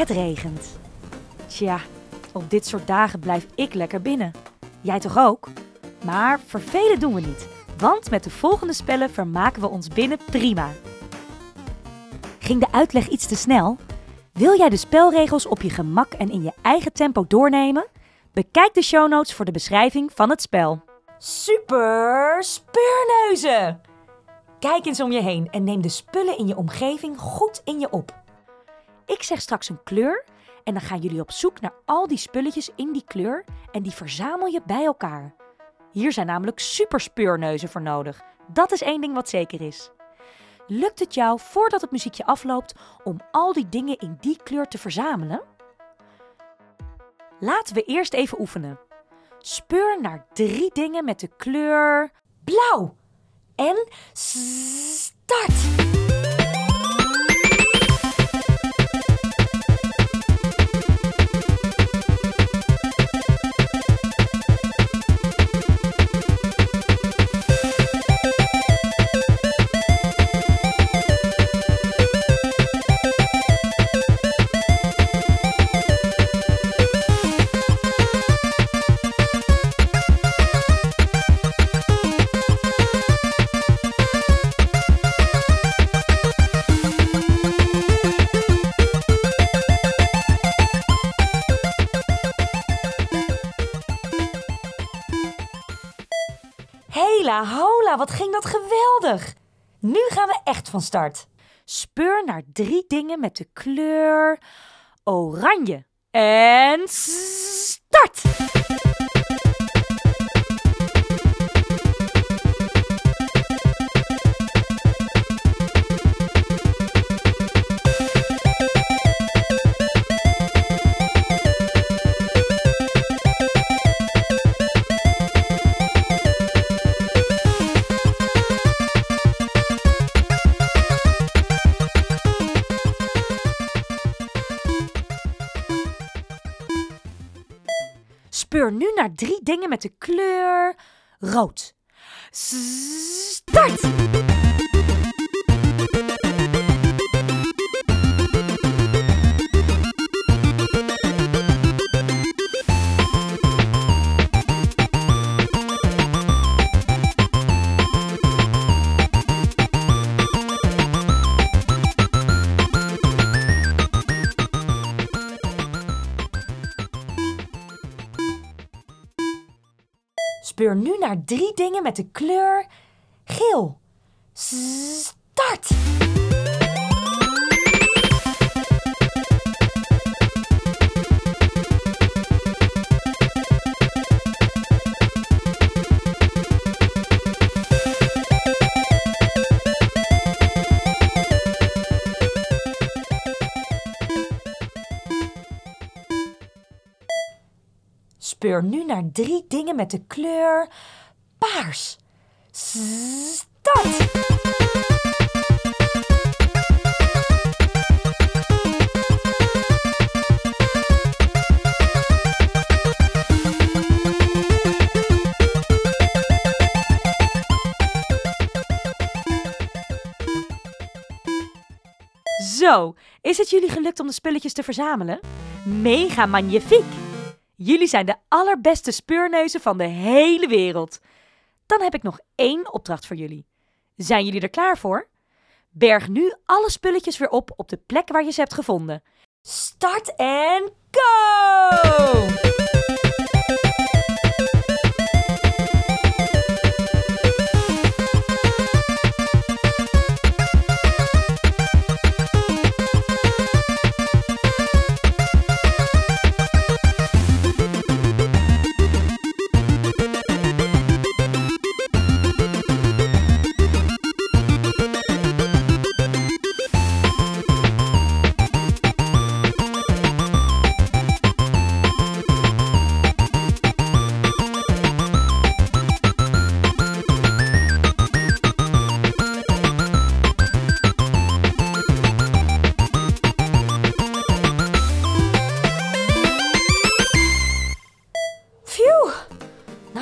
Het regent. Tja, op dit soort dagen blijf ik lekker binnen. Jij toch ook? Maar vervelen doen we niet, want met de volgende spellen vermaken we ons binnen prima. Ging de uitleg iets te snel? Wil jij de spelregels op je gemak en in je eigen tempo doornemen? Bekijk de show notes voor de beschrijving van het spel. Super speurneuzen! Kijk eens om je heen en neem de spullen in je omgeving goed in je op. Ik zeg straks een kleur en dan gaan jullie op zoek naar al die spulletjes in die kleur en die verzamel je bij elkaar. Hier zijn namelijk superspeurneuzen voor nodig. Dat is één ding wat zeker is. Lukt het jou voordat het muziekje afloopt om al die dingen in die kleur te verzamelen? Laten we eerst even oefenen. Speur naar drie dingen met de kleur blauw. En start! Hela hola, wat ging dat geweldig! Nu gaan we echt van start. Speur naar drie dingen met de kleur oranje. En start! Speur nu naar drie dingen met de kleur rood. Start! Speur nu naar drie dingen met de kleur geel. Start! Speur nu naar drie dingen met de kleur paars. Start! Zo, is het jullie gelukt om de spulletjes te verzamelen? Mega magnifiek! Jullie zijn de allerbeste speurneuzen van de hele wereld. Dan heb ik nog één opdracht voor jullie. Zijn jullie er klaar voor? Berg nu alle spulletjes weer op op de plek waar je ze hebt gevonden. Start en go!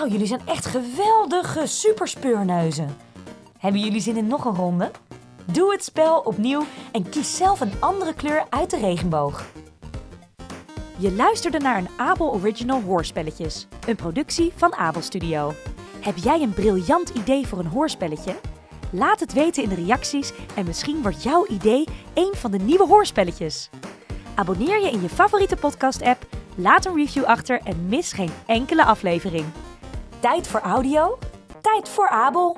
Jullie zijn echt geweldige superspeurneuzen. Hebben jullie zin in nog een ronde? Doe het spel opnieuw en kies zelf een andere kleur uit de regenboog. Je luisterde naar een Abel Original Hoorspelletjes, een productie van Abel Studio. Heb jij een briljant idee voor een hoorspelletje? Laat het weten in de reacties en misschien wordt jouw idee een van de nieuwe hoorspelletjes. Abonneer je in je favoriete podcast-app, laat een review achter en mis geen enkele aflevering. Tijd voor audio? Tijd voor Abel.